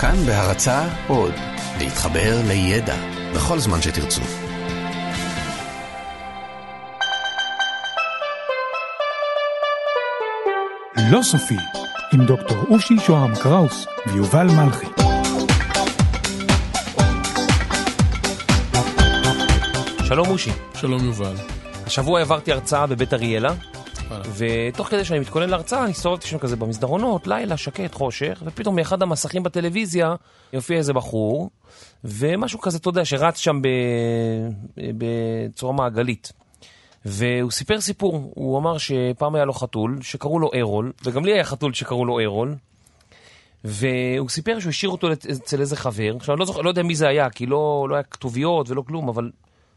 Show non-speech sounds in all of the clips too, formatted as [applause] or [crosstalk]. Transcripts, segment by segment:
כאן בהרצה עוד, להתחבר לידע בכל זמן שתרצו. לא סופי, עם דוקטור אושי שוהם קראוס ויובל מלכי. שלום אושי. שלום יובל. השבוע העברתי הרצאה בבית אריאלה, ותוך כדי שאני מתכונן להרצאה, אני הסתובבתי שם כזה במסדרונות, לילה, שקט, חושך, ופתאום מאחד המסכים בטלוויזיה יופיע איזה בחור, ומשהו כזה, אתה יודע, שרץ שם בצורה מעגלית. והוא סיפר סיפור, הוא אמר שפעם היה לו חתול שקראו לו ארול, וגם לי היה חתול שקראו לו ארול, והוא סיפר שהוא השאיר אותו אצל איזה חבר, עכשיו אני לא, זוכר, לא יודע מי זה היה, כי לא, לא היה כתוביות ולא כלום, אבל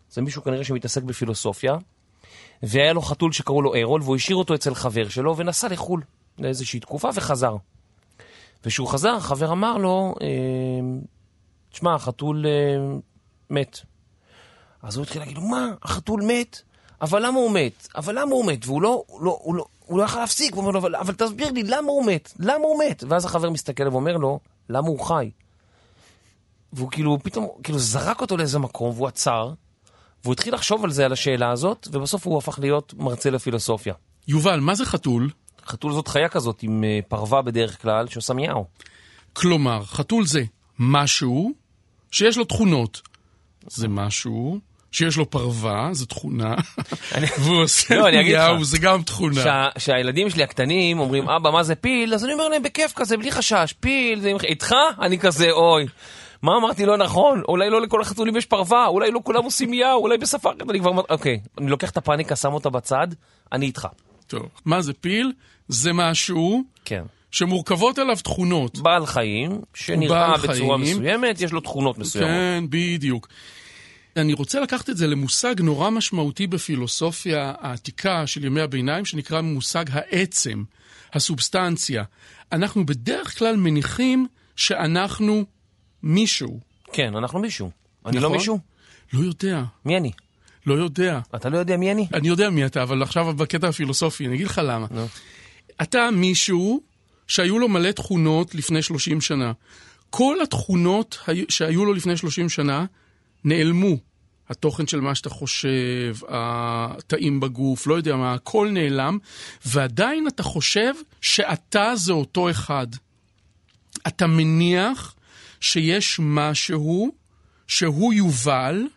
זה מישהו כנראה שמתעסק בפילוסופיה, והיה לו חתול שקראו לו ארול, והוא השאיר אותו אצל חבר שלו ונסע לחו"ל לאיזושהי תקופה וחזר. וכשהוא חזר, החבר אמר לו, אה, תשמע, החתול אה, מת. אז הוא התחיל להגיד לו, מה, החתול מת? אבל למה הוא מת? אבל למה הוא מת? והוא לא, לא, הוא לא, הוא לא יכול להפסיק, הוא אומר לו, אבל, אבל תסביר לי, למה הוא מת? למה הוא מת? ואז החבר מסתכל ואומר לו, למה הוא חי? והוא כאילו, פתאום, כאילו זרק אותו לאיזה מקום, והוא עצר, והוא התחיל לחשוב על זה, על השאלה הזאת, ובסוף הוא הפך להיות מרצה לפילוסופיה. יובל, מה זה חתול? חתול זאת חיה כזאת עם אה, פרווה בדרך כלל, שעושה מיהו. כלומר, חתול זה משהו שיש לו תכונות. זה משהו שיש לו פרווה, זו תכונה, [laughs] והוא עושה לא, מיהו, זה גם תכונה. כשהילדים שלי הקטנים אומרים, אבא, מה זה פיל? אז אני אומר להם, בכיף כזה, בלי חשש, פיל, זה איתך? אני כזה, אוי. מה אמרתי לא נכון? אולי לא לכל החתולים יש פרווה, אולי לא כולם עושים מיהו, אולי בשפה אחרת אני כבר... אוקיי, אני לוקח את הפאניקה, שם אותה בצד, אני איתך. טוב, מה זה פיל? זה משהו כן. שמורכבות עליו תכונות. בעל חיים, שנראה בצורה מסוימת, יש לו תכונות מסוימות. כן, בדיוק. אני רוצה לקחת את זה למושג נורא משמעותי בפילוסופיה העתיקה של ימי הביניים, שנקרא מושג העצם, הסובסטנציה. אנחנו בדרך כלל מניחים שאנחנו מישהו. כן, אנחנו מישהו. אני לא נכון? מישהו? לא יודע. מי אני? לא יודע. אתה לא יודע מי אני? אני יודע מי אתה, אבל עכשיו בקטע הפילוסופי, אני אגיד לך למה. נו. אתה מישהו שהיו לו מלא תכונות לפני 30 שנה. כל התכונות היו- שהיו לו לפני 30 שנה נעלמו. התוכן של מה שאתה חושב, התאים בגוף, לא יודע מה, הכל נעלם, ועדיין אתה חושב שאתה זה אותו אחד. אתה מניח שיש משהו שהוא יובל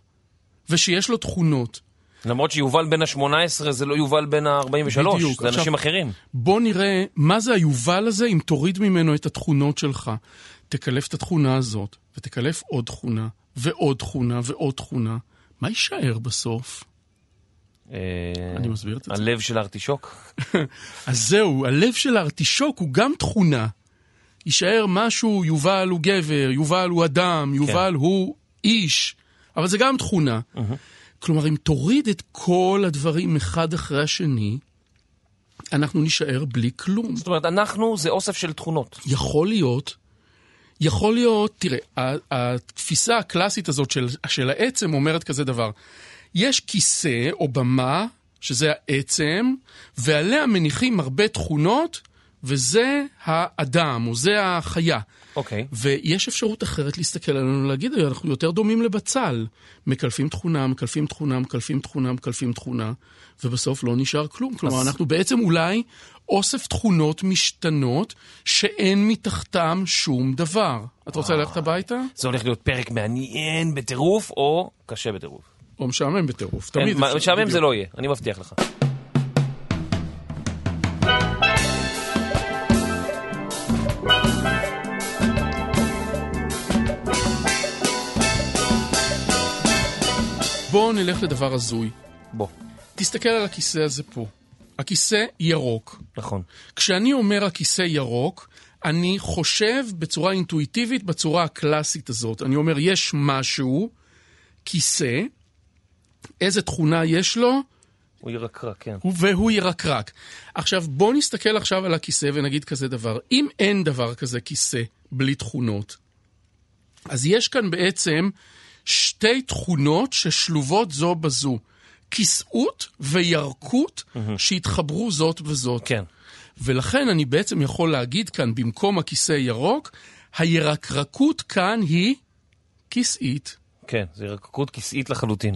ושיש לו תכונות. למרות שיובל בן ה-18 זה לא יובל בן ה-43, בדיוק. זה אנשים עכשיו- אחרים. בוא נראה מה זה היובל הזה אם תוריד ממנו את התכונות שלך. תקלף את התכונה הזאת, ותקלף עוד תכונה, ועוד תכונה, ועוד תכונה. מה יישאר בסוף? אה, אני מסביר את זה. הלב של הארטישוק? [laughs] אז זהו, הלב של הארטישוק הוא גם תכונה. יישאר משהו, יובל הוא גבר, יובל הוא אדם, יובל הוא איש, אבל זה גם תכונה. כלומר, אם תוריד את כל הדברים אחד אחרי השני, אנחנו נישאר בלי כלום. זאת אומרת, אנחנו זה אוסף של תכונות. יכול להיות, יכול להיות, תראה, התפיסה הקלאסית הזאת של, של העצם אומרת כזה דבר. יש כיסא או במה, שזה העצם, ועליה מניחים הרבה תכונות, וזה האדם, או זה החיה. אוקיי. ויש אפשרות אחרת להסתכל עלינו ולהגיד, אנחנו יותר דומים לבצל. מקלפים תכונה, מקלפים תכונה, מקלפים תכונה, מקלפים תכונה, ובסוף לא נשאר כלום. כלומר, אז- אנחנו בעצם אולי אוסף תכונות משתנות, שאין מתחתם שום דבר. את רוצה ללכת הביתה? זה הולך להיות פרק מעניין בטירוף, או קשה בטירוף. או משעמם בטירוף, תמיד מה- אפשר. משעמם זה. לא יהיה, אני מבטיח לך. בואו נלך לדבר הזוי. בוא, תסתכל על הכיסא הזה פה. הכיסא ירוק. נכון. כשאני אומר הכיסא ירוק, אני חושב בצורה אינטואיטיבית, בצורה הקלאסית הזאת. אני אומר, יש משהו, כיסא, איזה תכונה יש לו, הוא ירקרק, כן. והוא ירקרק. עכשיו, בואו נסתכל עכשיו על הכיסא ונגיד כזה דבר. אם אין דבר כזה כיסא בלי תכונות, אז יש כאן בעצם שתי תכונות ששלובות זו בזו. כיסאות וירקות שהתחברו זאת וזאת. כן. ולכן אני בעצם יכול להגיד כאן, במקום הכיסא ירוק, הירקרקות כאן היא כיסאית. כן, זה רקקות כיסאית לחלוטין.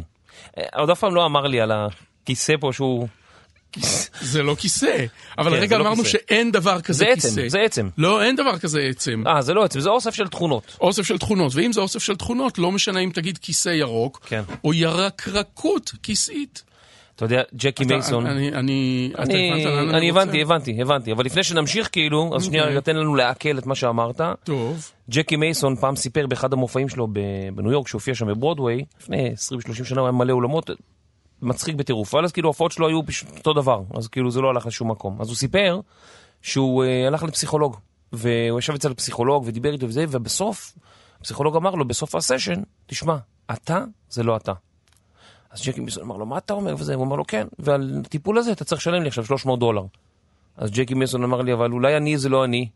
אה, עוד אף פעם לא אמר לי על הכיסא פה שהוא... זה לא כיסא. אבל כן, רגע זה לא אמרנו כיסא. שאין דבר כזה זה כיסא. עצם, זה עצם. לא, אין דבר כזה עצם. אה, זה לא עצם, זה אוסף של תכונות. אוסף של תכונות, ואם זה אוסף של תכונות, לא משנה אם תגיד כיסא ירוק, כן. או ירקרקות כיסאית. אתה יודע, ג'קי אתה- מייסון. אני, אני, אני, לאן אני רוצה? הבנתי, הבנתי, הבנתי. אבל לפני שנמשיך כאילו, אז שנייה אוקיי. רגע תן לנו לעכל את מה שאמרת. טוב, ג'קי מייסון פעם סיפר באחד המופעים שלו בניו יורק, שהופיע שם בברודוויי, לפני 20-30 שנה הוא היה מלא אולמות, מצחיק בטירוף. אבל אז כאילו ההופעות שלו היו פשוט אותו דבר, אז כאילו זה לא הלך לשום מקום. אז הוא סיפר שהוא אה, הלך לפסיכולוג, והוא ישב אצל הפסיכולוג ודיבר איתו וזה, ובסוף, הפסיכולוג אמר לו, בסוף הסשן, תשמע, אתה זה לא אתה. אז ג'קי מייסון אמר לו, מה אתה אומר וזה? הוא אמר לו, כן, ועל הטיפול הזה אתה צריך לשלם לי עכשיו 300 דולר. אז ג'קי מייסון אמר לי, אבל אולי אני זה לא אני.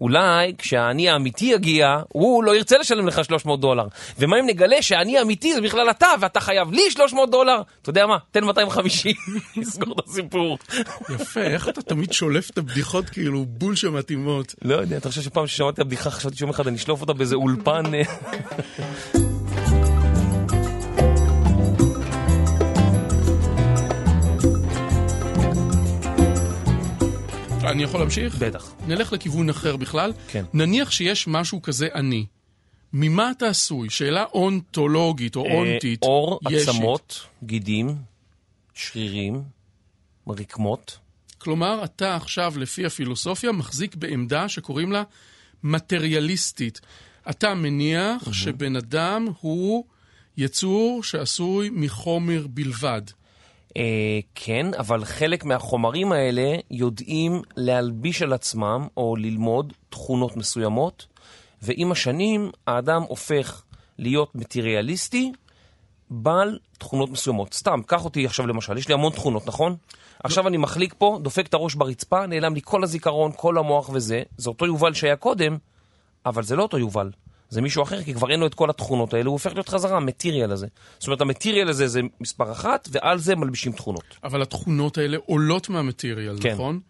אולי כשהאני האמיתי יגיע, הוא לא ירצה לשלם לך 300 דולר. ומה אם נגלה שהאני האמיתי זה בכלל אתה, ואתה חייב לי 300 דולר? אתה יודע מה? תן 250, [laughs] נסגור את הסיפור. יפה, איך אתה תמיד שולף את הבדיחות כאילו בול שמתאימות. לא יודע, אתה חושב שפעם ששמעתי את הבדיחה, חשבתי שיום אחד אני אשלוף אותה באיזה אולפן. [laughs] אני יכול להמשיך? בטח. נלך לכיוון אחר בכלל. כן. נניח שיש משהו כזה אני. ממה אתה עשוי? שאלה אונתולוגית או אה, אונטית. עור, ישית. עצמות, גידים, שרירים, רקמות. כלומר, אתה עכשיו, לפי הפילוסופיה, מחזיק בעמדה שקוראים לה מטריאליסטית. אתה מניח שבן אדם הוא יצור שעשוי מחומר בלבד. אה, כן, אבל חלק מהחומרים האלה יודעים להלביש על עצמם או ללמוד תכונות מסוימות, ועם השנים האדם הופך להיות מטריאליסטי, בעל תכונות מסוימות. סתם, קח אותי עכשיו למשל, יש לי המון תכונות, נכון? עכשיו אני מחליק פה, דופק את הראש ברצפה, נעלם לי כל הזיכרון, כל המוח וזה. זה אותו יובל שהיה קודם, אבל זה לא אותו יובל. זה מישהו אחר, כי כבר אין לו את כל התכונות האלה, הוא הופך להיות חזרה המטריאל הזה. זאת אומרת, המטריאל הזה זה מספר אחת, ועל זה מלבישים תכונות. אבל התכונות האלה עולות מהמטריאל, כן. נכון?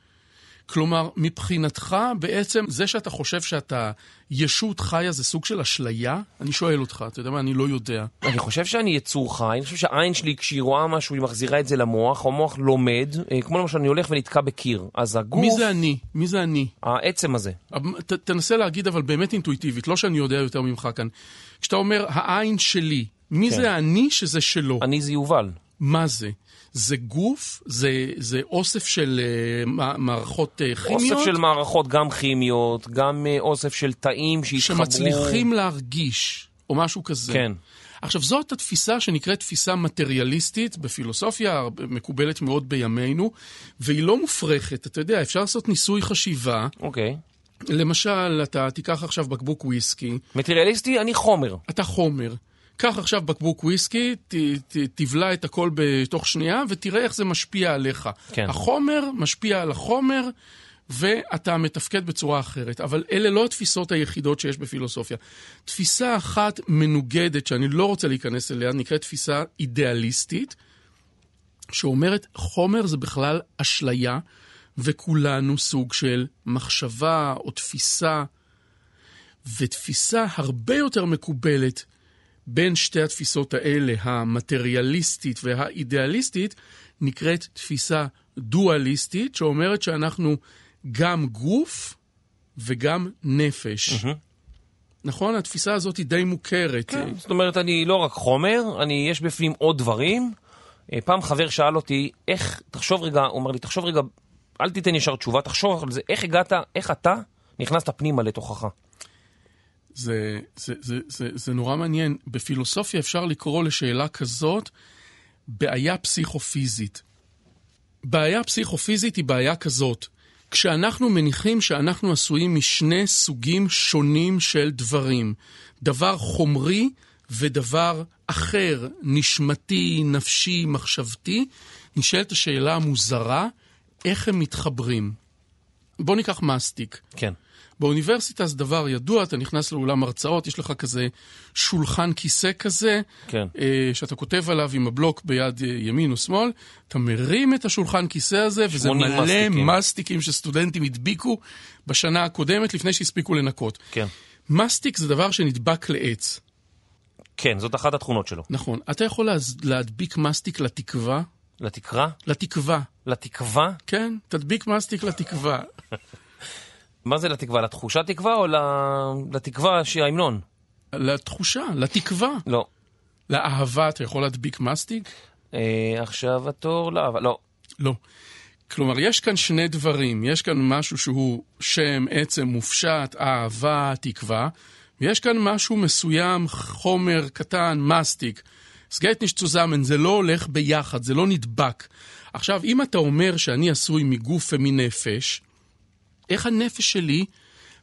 כלומר, מבחינתך, בעצם זה שאתה חושב שאתה ישות חיה זה סוג של אשליה? אני שואל אותך, אתה יודע מה, אני לא יודע. אני חושב שאני יצור חי, אני חושב שהעין שלי, כשהיא רואה משהו, היא מחזירה את זה למוח, המוח לומד, אה, כמו למשל אני הולך ונתקע בקיר. אז הגוף, מי זה אני? מי זה אני? העצם הזה. ת, תנסה להגיד אבל באמת אינטואיטיבית, לא שאני יודע יותר ממך כאן. כשאתה אומר, העין שלי, מי כן. זה אני שזה שלו? אני זה יובל. מה זה? זה גוף? זה, זה אוסף של uh, מערכות uh, כימיות? אוסף של מערכות, גם כימיות, גם אה, אוסף של תאים שהתחברו. שמצליחים להרגיש, או משהו כזה. כן. עכשיו, זאת התפיסה שנקראת תפיסה מטריאליסטית, בפילוסופיה מקובלת מאוד בימינו, והיא לא מופרכת. אתה יודע, אפשר לעשות ניסוי חשיבה. אוקיי. למשל, אתה תיקח עכשיו בקבוק וויסקי, מטריאליסטי, אני חומר. אתה חומר. קח עכשיו בקבוק וויסקי, ת, ת, תבלע את הכל בתוך שנייה, ותראה איך זה משפיע עליך. כן. החומר משפיע על החומר, ואתה מתפקד בצורה אחרת. אבל אלה לא התפיסות היחידות שיש בפילוסופיה. תפיסה אחת מנוגדת, שאני לא רוצה להיכנס אליה, נקראת תפיסה אידיאליסטית, שאומרת חומר זה בכלל אשליה, וכולנו סוג של מחשבה או תפיסה, ותפיסה הרבה יותר מקובלת בין שתי התפיסות האלה, המטריאליסטית והאידיאליסטית, נקראת תפיסה דואליסטית, שאומרת שאנחנו גם גוף וגם נפש. נכון? התפיסה הזאת היא די מוכרת. כן. זאת אומרת, אני לא רק חומר, אני, יש בפנים עוד דברים. אה, פעם חבר שאל אותי, איך, תחשוב רגע, הוא אומר לי, תחשוב רגע, אל תיתן ישר תשובה, תחשוב על זה, איך הגעת, איך אתה נכנסת פנימה לתוכך. זה, זה, זה, זה, זה נורא מעניין. בפילוסופיה אפשר לקרוא לשאלה כזאת בעיה פסיכופיזית. בעיה פסיכופיזית היא בעיה כזאת. כשאנחנו מניחים שאנחנו עשויים משני סוגים שונים של דברים, דבר חומרי ודבר אחר, נשמתי, נפשי, מחשבתי, נשאלת השאלה המוזרה, איך הם מתחברים? בואו ניקח מסטיק. כן. באוניברסיטה זה דבר ידוע, אתה נכנס לאולם הרצאות, יש לך כזה שולחן כיסא כזה, כן. אה, שאתה כותב עליו עם הבלוק ביד אה, ימין או שמאל, אתה מרים את השולחן כיסא הזה, וזה 80 מלא מסטיקים. מסטיקים שסטודנטים הדביקו בשנה הקודמת לפני שהספיקו לנקות. כן. מסטיק זה דבר שנדבק לעץ. כן, זאת אחת התכונות שלו. נכון. אתה יכול להדביק מסטיק לתקווה? לתקרה? לתקווה. לתקווה? כן, תדביק מסטיק לתקווה. [laughs] מה זה לתקווה? לתחושת תקווה או לתקווה שהיא ההמנון? לתחושה, לתקווה. לא. לאהבה אתה יכול להדביק מסטיק? אה, עכשיו התור לאהבה. לא. לא. כלומר, יש כאן שני דברים. יש כאן משהו שהוא שם, עצם, מופשט, אהבה, תקווה, ויש כאן משהו מסוים, חומר קטן, מסטיק. סגייטניש צוזמן, זה לא הולך ביחד, זה לא נדבק. עכשיו, אם אתה אומר שאני עשוי מגוף ומנפש, איך הנפש שלי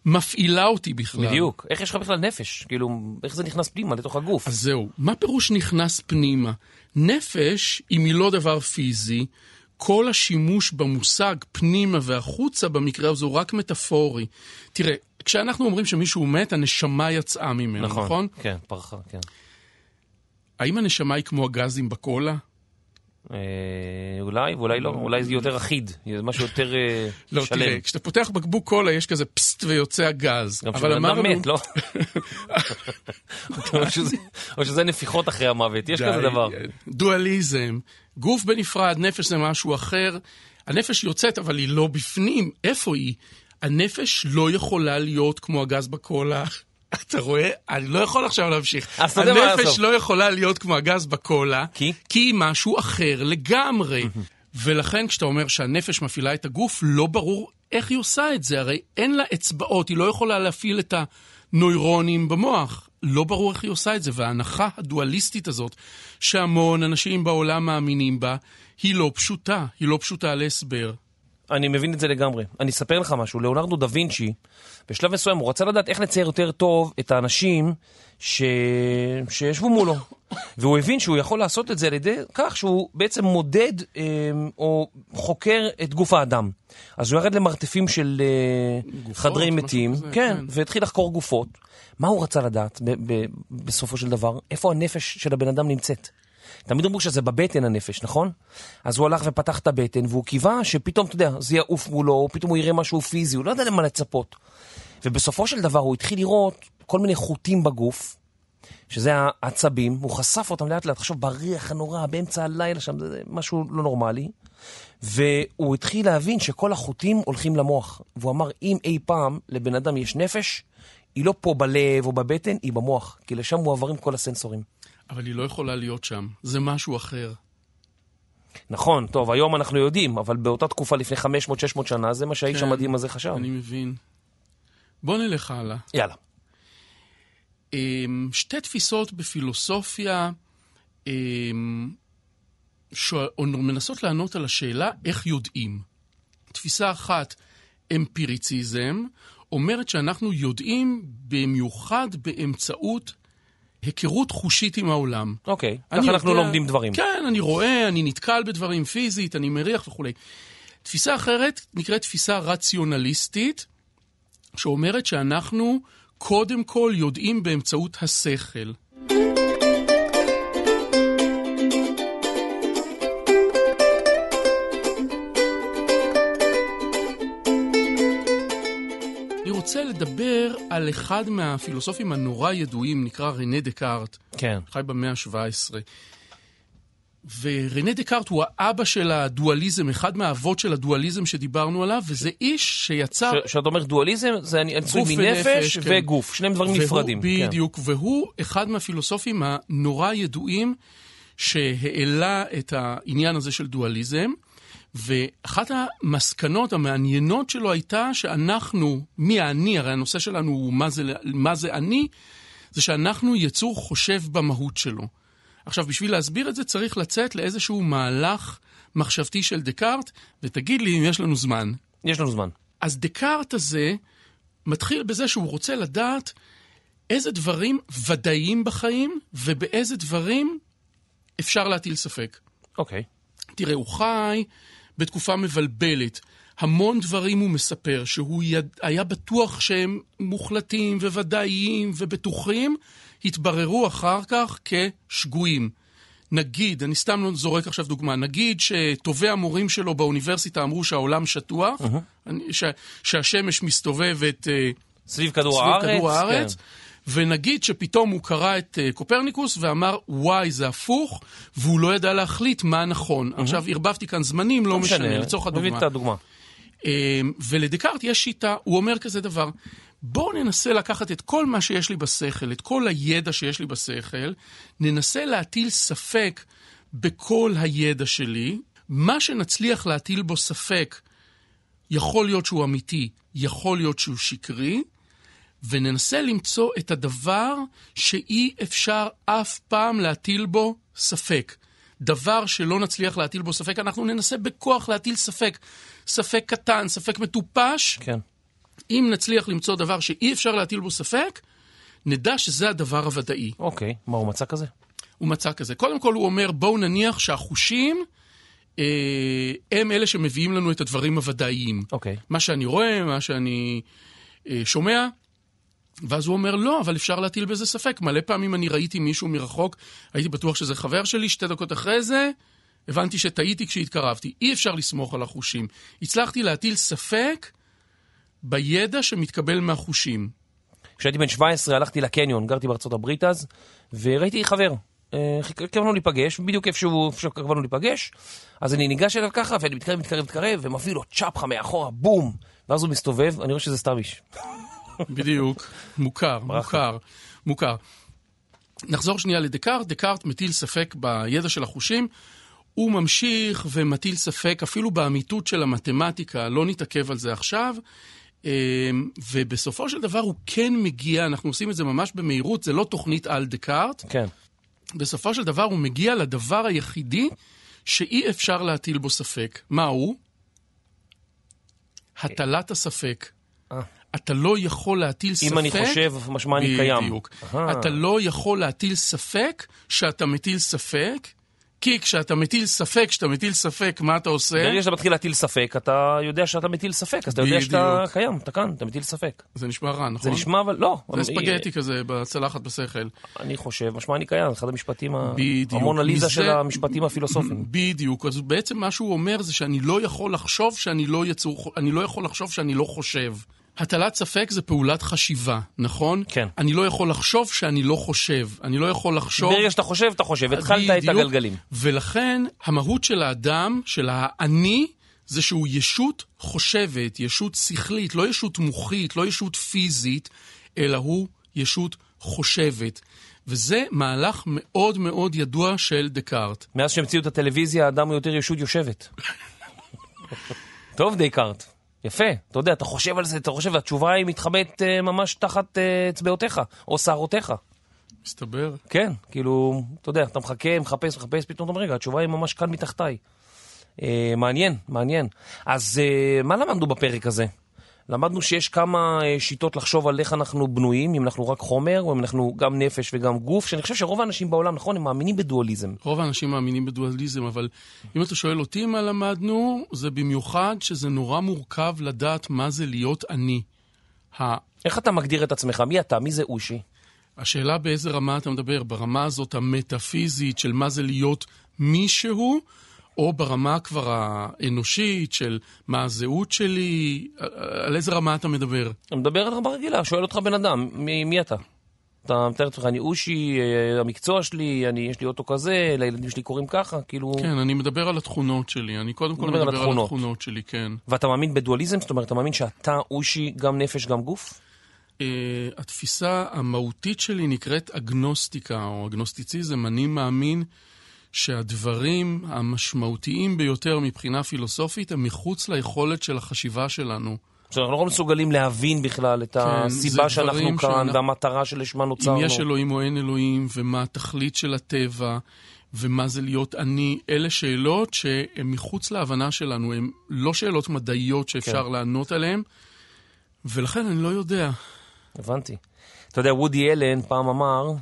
מפעילה אותי בכלל? בדיוק. איך יש לך בכלל נפש? כאילו, איך זה נכנס פנימה לתוך הגוף? אז זהו, מה פירוש נכנס פנימה? נפש, אם היא לא דבר פיזי, כל השימוש במושג פנימה והחוצה במקרה הזה הוא רק מטאפורי. תראה, כשאנחנו אומרים שמישהו מת, הנשמה יצאה ממנו, נכון? נכון? כן, פרחה, כן. האם הנשמה היא כמו הגזים בקולה? אה, אולי, ואולי לא. אולי זה יותר אחיד. זה משהו יותר אה, לא, שלם. תראה, כשאתה פותח בקבוק קולה יש כזה פסט ויוצא הגז. גם כשבן אדם מת, לא? [laughs] או שזה- נפיחות אחרי המוות, יש כזה דבר. דואליזם. גוף בנפרד, נפש זה משהו אחר. הנפש יוצאת, אבל היא לא בפנים. איפה היא? הנפש לא יכולה להיות כמו הגז בקולה. [laughs] אתה רואה? אני לא יכול עכשיו להמשיך. אז אתה יודע מה הנפש. לא יכולה להיות כמו הגז בקולה, כי? כי היא משהו אחר לגמרי. [laughs] ולכן כשאתה אומר שהנפש מפעילה את הגוף, לא ברור איך היא עושה את זה. הרי אין לה אצבעות, היא לא יכולה להפעיל את הנוירונים במוח. לא ברור איך היא עושה את זה, וההנחה הדואליסטית הזאת, שהמון אנשים בעולם מאמינים בה, היא לא פשוטה, היא לא פשוטה להסבר. אני מבין את זה לגמרי. אני אספר לך משהו, ליאונרדו דה וינצ'י, בשלב מסוים הוא רצה לדעת איך לצייר יותר טוב את האנשים ש... שישבו מולו. והוא הבין שהוא יכול לעשות את זה על ידי כך שהוא בעצם מודד אה, או חוקר את גוף האדם. אז הוא ירד למרתפים של אה, גופות, חדרי מתים, כזה, כן, כן. והתחיל לחקור גופות. מה הוא רצה לדעת ב- ב- בסופו של דבר? איפה הנפש של הבן אדם נמצאת? תמיד אמרו שזה בבטן הנפש, נכון? אז הוא הלך ופתח את הבטן, והוא קיווה שפתאום, אתה יודע, זה יעוף מולו, או פתאום הוא יראה משהו פיזי, הוא לא יודע למה לצפות. ובסופו של דבר הוא התחיל לראות כל מיני חוטים בגוף, שזה העצבים, הוא חשף אותם לאט לאט, עכשיו בריח הנורא, באמצע הלילה שם, זה משהו לא נורמלי. והוא התחיל להבין שכל החוטים הולכים למוח. והוא אמר, אם אי פעם לבן אדם יש נפש, היא לא פה בלב או בבטן, היא במוח, כי לשם מועברים כל הסנסורים. אבל היא לא יכולה להיות שם, זה משהו אחר. נכון, טוב, היום אנחנו יודעים, אבל באותה תקופה לפני 500-600 שנה, זה מה שהאיש כן, המדהים הזה חשב. אני מבין. בוא נלך הלאה. יאללה. אמ, שתי תפיסות בפילוסופיה אמ, שואל- או מנסות לענות על השאלה איך יודעים. תפיסה אחת, אמפיריציזם, אומרת שאנחנו יודעים במיוחד באמצעות היכרות חושית עם העולם. אוקיי, אני ככה אנחנו יודע- לומדים דברים. כן, אני רואה, אני נתקל בדברים פיזית, אני מריח וכולי. תפיסה אחרת נקראת תפיסה רציונליסטית, שאומרת שאנחנו קודם כל יודעים באמצעות השכל. לדבר על אחד מהפילוסופים הנורא ידועים, נקרא רנה דקארט. כן. חי במאה ה-17. ורנה דקארט הוא האבא של הדואליזם, אחד מהאבות של הדואליזם שדיברנו עליו, וזה איש שיצר... ש- כשאתה אומר דואליזם, זה גוף מנפש כן. וגוף, שניהם דברים והוא- נפרדים. כן. בדיוק, והוא אחד מהפילוסופים הנורא ידועים שהעלה את העניין הזה של דואליזם, ואחת המסקנות המעניינות שלו הייתה שאנחנו, מי האני, הרי הנושא שלנו הוא מה זה, מה זה אני, זה שאנחנו יצור חושב במהות שלו. עכשיו, בשביל להסביר את זה צריך לצאת לאיזשהו מהלך מחשבתי של דקארט, ותגיד לי אם יש לנו זמן. יש לנו זמן. אז דקארט הזה מתחיל בזה שהוא רוצה לדעת איזה דברים ודאיים בחיים ובאיזה דברים אפשר להטיל ספק. אוקיי. תראה, הוא חי בתקופה מבלבלת. המון דברים הוא מספר שהוא יד... היה בטוח שהם מוחלטים וודאיים ובטוחים, התבררו אחר כך כשגויים. נגיד, אני סתם לא זורק עכשיו דוגמה, נגיד שטובי המורים שלו באוניברסיטה אמרו שהעולם שטוח, אני, ש, שהשמש מסתובבת אה, סביב כדור סביב הארץ. כדור הארץ, כן. ונגיד שפתאום הוא קרא את אה, קופרניקוס ואמר, וואי, זה הפוך, והוא לא ידע להחליט מה נכון. עכשיו, ערבבתי כאן זמנים, לא משנה, לצורך מביא הדוגמה. את הדוגמה. אה, ולדקארט יש שיטה, הוא אומר כזה דבר, בואו ננסה לקחת את כל מה שיש לי בשכל, את כל הידע שיש לי בשכל, ננסה להטיל ספק בכל הידע שלי. מה שנצליח להטיל בו ספק, יכול להיות שהוא אמיתי, יכול להיות שהוא שקרי, וננסה למצוא את הדבר שאי אפשר אף פעם להטיל בו ספק. דבר שלא נצליח להטיל בו ספק, אנחנו ננסה בכוח להטיל ספק. ספק קטן, ספק מטופש. כן. אם נצליח למצוא דבר שאי אפשר להטיל בו ספק, נדע שזה הדבר הוודאי. אוקיי, מה הוא מצא כזה? הוא מצא כזה. קודם כל הוא אומר, בואו נניח שהחושים אה, הם אלה שמביאים לנו את הדברים הוודאיים. אוקיי. מה שאני רואה, מה שאני אה, שומע. ואז הוא אומר, לא, אבל אפשר להטיל בזה ספק. מלא פעמים אני ראיתי מישהו מרחוק, הייתי בטוח שזה חבר שלי, שתי דקות אחרי זה, הבנתי שטעיתי כשהתקרבתי. אי אפשר לסמוך על החושים. הצלחתי להטיל ספק בידע שמתקבל מהחושים. כשהייתי בן 17 הלכתי לקניון, גרתי בארצות הברית אז, וראיתי חבר. אה, קבענו להיפגש, בדיוק איפה שהוא איפה להיפגש. אז אני ניגש אליו ככה, ואני מתקרב, מתקרב, מתקרב, ומביא לו צ'פחה מאחורה, בום! ואז הוא מסתובב, אני רואה שזה סתם איש. [laughs] בדיוק. מוכר, מוכר, מוכר. נחזור שנייה לדקארט. דקארט מטיל ספק בידע של החושים. הוא ממשיך ומטיל ספק אפילו באמיתות של המתמטיקה, לא נתעכב על זה עכשיו. אמ, ובסופו של דבר הוא כן מגיע, אנחנו עושים את זה ממש במהירות, זה לא תוכנית על דקארט. כן. בסופו של דבר הוא מגיע לדבר היחידי שאי אפשר להטיל בו ספק. מה הוא? הטלת הספק. אתה לא יכול להטיל ספק... אם אני חושב, משמע אני קיים. בדיוק. אתה לא יכול להטיל ספק שאתה מטיל ספק, כי כשאתה מטיל ספק, כשאתה מטיל ספק, מה אתה עושה? ברגע שאתה מתחיל להטיל ספק, אתה יודע שאתה מטיל ספק, אז אתה יודע שאתה. קיים, אתה כאן, אתה מטיל ספק. זה נשמע רע, נכון? זה נשמע, אבל לא. זה ספגטי כזה בצלחת בשכל. אני חושב, משמע אני קיים, אחד המשפטים. המונליזה מזה- של המשפטים הפילוסופיים. בדיוק. אז בעצם מה שהוא אומר זה שאני לא יכול לחשוב שאני לא יצור... אני לא יכול לחשוב שאני לא חושב. הטלת ספק זה פעולת חשיבה, נכון? כן. אני לא יכול לחשוב שאני לא חושב. אני לא יכול לחשוב... ברגע שאתה חושב, אתה חושב, התחלת את. הגלגלים. ולכן המהות של האדם, של האני, זה שהוא ישות חושבת, ישות שכלית, לא ישות מוחית, לא ישות פיזית, אלא הוא ישות חושבת. וזה מהלך מאוד מאוד ידוע של דקארט. מאז שהמציאו את הטלוויזיה, האדם הוא יותר ישות יושבת. [laughs] טוב, דייקארט. יפה, אתה יודע, אתה חושב על זה, אתה חושב, והתשובה היא מתחבאת אה, ממש תחת אה, אצבעותיך, או שערותיך. מסתבר. כן, כאילו, אתה יודע, אתה מחכה, מחפש, מחפש, פתאום אתה אומר, רגע, התשובה היא ממש כאן מתחתיי. אה, מעניין, מעניין. אז אה, מה למדנו בפרק הזה? למדנו שיש כמה אה, שיטות לחשוב על איך אנחנו בנויים, אם אנחנו רק חומר, או אם אנחנו גם נפש וגם גוף, שאני חושב שרוב האנשים בעולם, נכון, הם מאמינים בדואליזם. רוב האנשים מאמינים בדואליזם, אבל אם אתה שואל אותי מה למדנו, זה במיוחד שזה נורא מורכב לדעת מה זה להיות אני. איך אתה מגדיר את עצמך? מי אתה? מי זה אושי? השאלה באיזה רמה אתה מדבר, ברמה הזאת המטאפיזית של מה זה להיות מישהו, או ברמה כבר האנושית של מה הזהות שלי, על איזה רמה אתה מדבר? אני מדבר על רמה רגילה, שואל אותך בן אדם, מי, מי אתה? אתה מתאר את עצמך, אני אושי, אה, המקצוע שלי, אני, יש לי אוטו כזה, לילדים שלי קוראים ככה, כאילו... כן, אני מדבר על התכונות שלי, אני קודם כל מדבר על על התכונות. התכונות שלי, כן. ואתה מאמין בדואליזם? זאת אומרת, אתה מאמין שאתה אושי, גם נפש, גם גוף? Uh, התפיסה המהותית שלי נקראת אגנוסטיקה או אגנוסטיציזם. אני מאמין שהדברים המשמעותיים ביותר מבחינה פילוסופית הם מחוץ ליכולת של החשיבה שלנו. זאת אומרת, אנחנו לא מסוגלים להבין בכלל את כן, הסיבה שאנחנו כאן, שאנחנו- והמטרה שלשמה אם נוצרנו. יש אלוהים או אין אלוהים, ומה התכלית של הטבע, ומה זה להיות אני, אלה שאלות שהן מחוץ להבנה שלנו, הן לא שאלות מדעיות שאפשר כן. לענות עליהן, ולכן אני לא יודע. הבנתי. אתה יודע, וודי אלן פעם אמר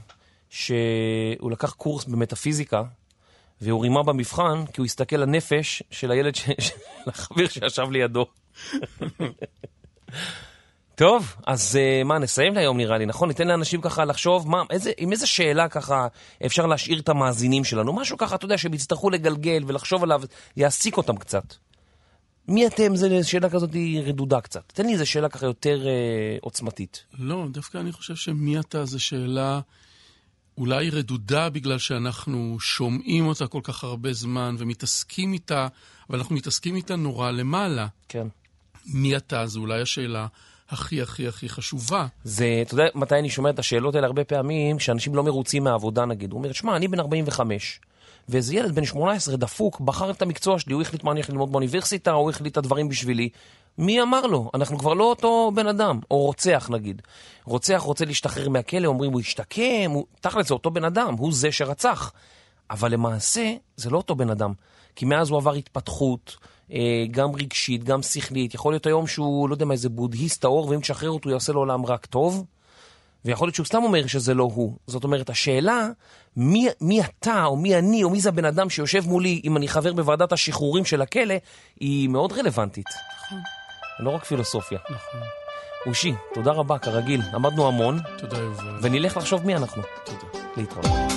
שהוא לקח קורס במטאפיזיקה, והוא רימה במבחן, כי הוא הסתכל לנפש של הילד. של החבר שישב לידו. טוב, אז אה, מה, נסיים להיום נראה לי, נכון? ניתן לאנשים ככה לחשוב, מה, איזה, עם איזה שאלה ככה אפשר להשאיר את המאזינים שלנו? משהו ככה, אתה יודע, שהם יצטרכו לגלגל ולחשוב עליו, יעסיק אותם קצת. מי אתם? זו שאלה כזאת רדודה קצת. תן לי איזה שאלה ככה יותר אה, עוצמתית. לא, דווקא אני חושב שמי אתה זו שאלה אולי רדודה בגלל שאנחנו שומעים אותה כל כך הרבה זמן ומתעסקים איתה, אבל אנחנו מתעסקים איתה נורא למעלה. כן. מי אתה זו אולי השאלה הכי הכי הכי חשובה. זה, אתה יודע מתי אני שומע את השאלות האלה הרבה פעמים, שאנשים לא מרוצים מהעבודה נגיד. הוא אומר, שמע, אני בן 45, ואיזה ילד בן 18 דפוק, בחר את המקצוע שלי, הוא החליט מה אני הולך ללמוד באוניברסיטה, הוא החליט את הדברים בשבילי. מי אמר לו? אנחנו כבר לא אותו בן אדם. או רוצח נגיד. רוצח רוצה להשתחרר מהכלא, אומרים הוא השתקם, הוא... תכל'ס זה אותו בן אדם, הוא זה שרצח. אבל למעשה זה לא אותו בן אדם. כי מאז הוא עבר התפתחות, אה, גם רגשית, גם שכלית. יכול להיות היום שהוא, לא יודע מה, איזה בודהיסט טהור, ואם תשחרר אותו הוא יעשה לעולם רק טוב. ויכול להיות שהוא סתם אומר שזה לא הוא. זאת אומרת, השאלה, מי, מי אתה, או מי אני, או מי זה הבן אדם שיושב מולי, אם אני חבר בוועדת השחרורים של הכלא, היא מאוד רלוונטית. נכון. לא רק פילוסופיה. נכון. אושי, תודה רבה, כרגיל. למדנו המון, תודה, יובל. ונלך לחשוב מי אנחנו. תודה. להתראות.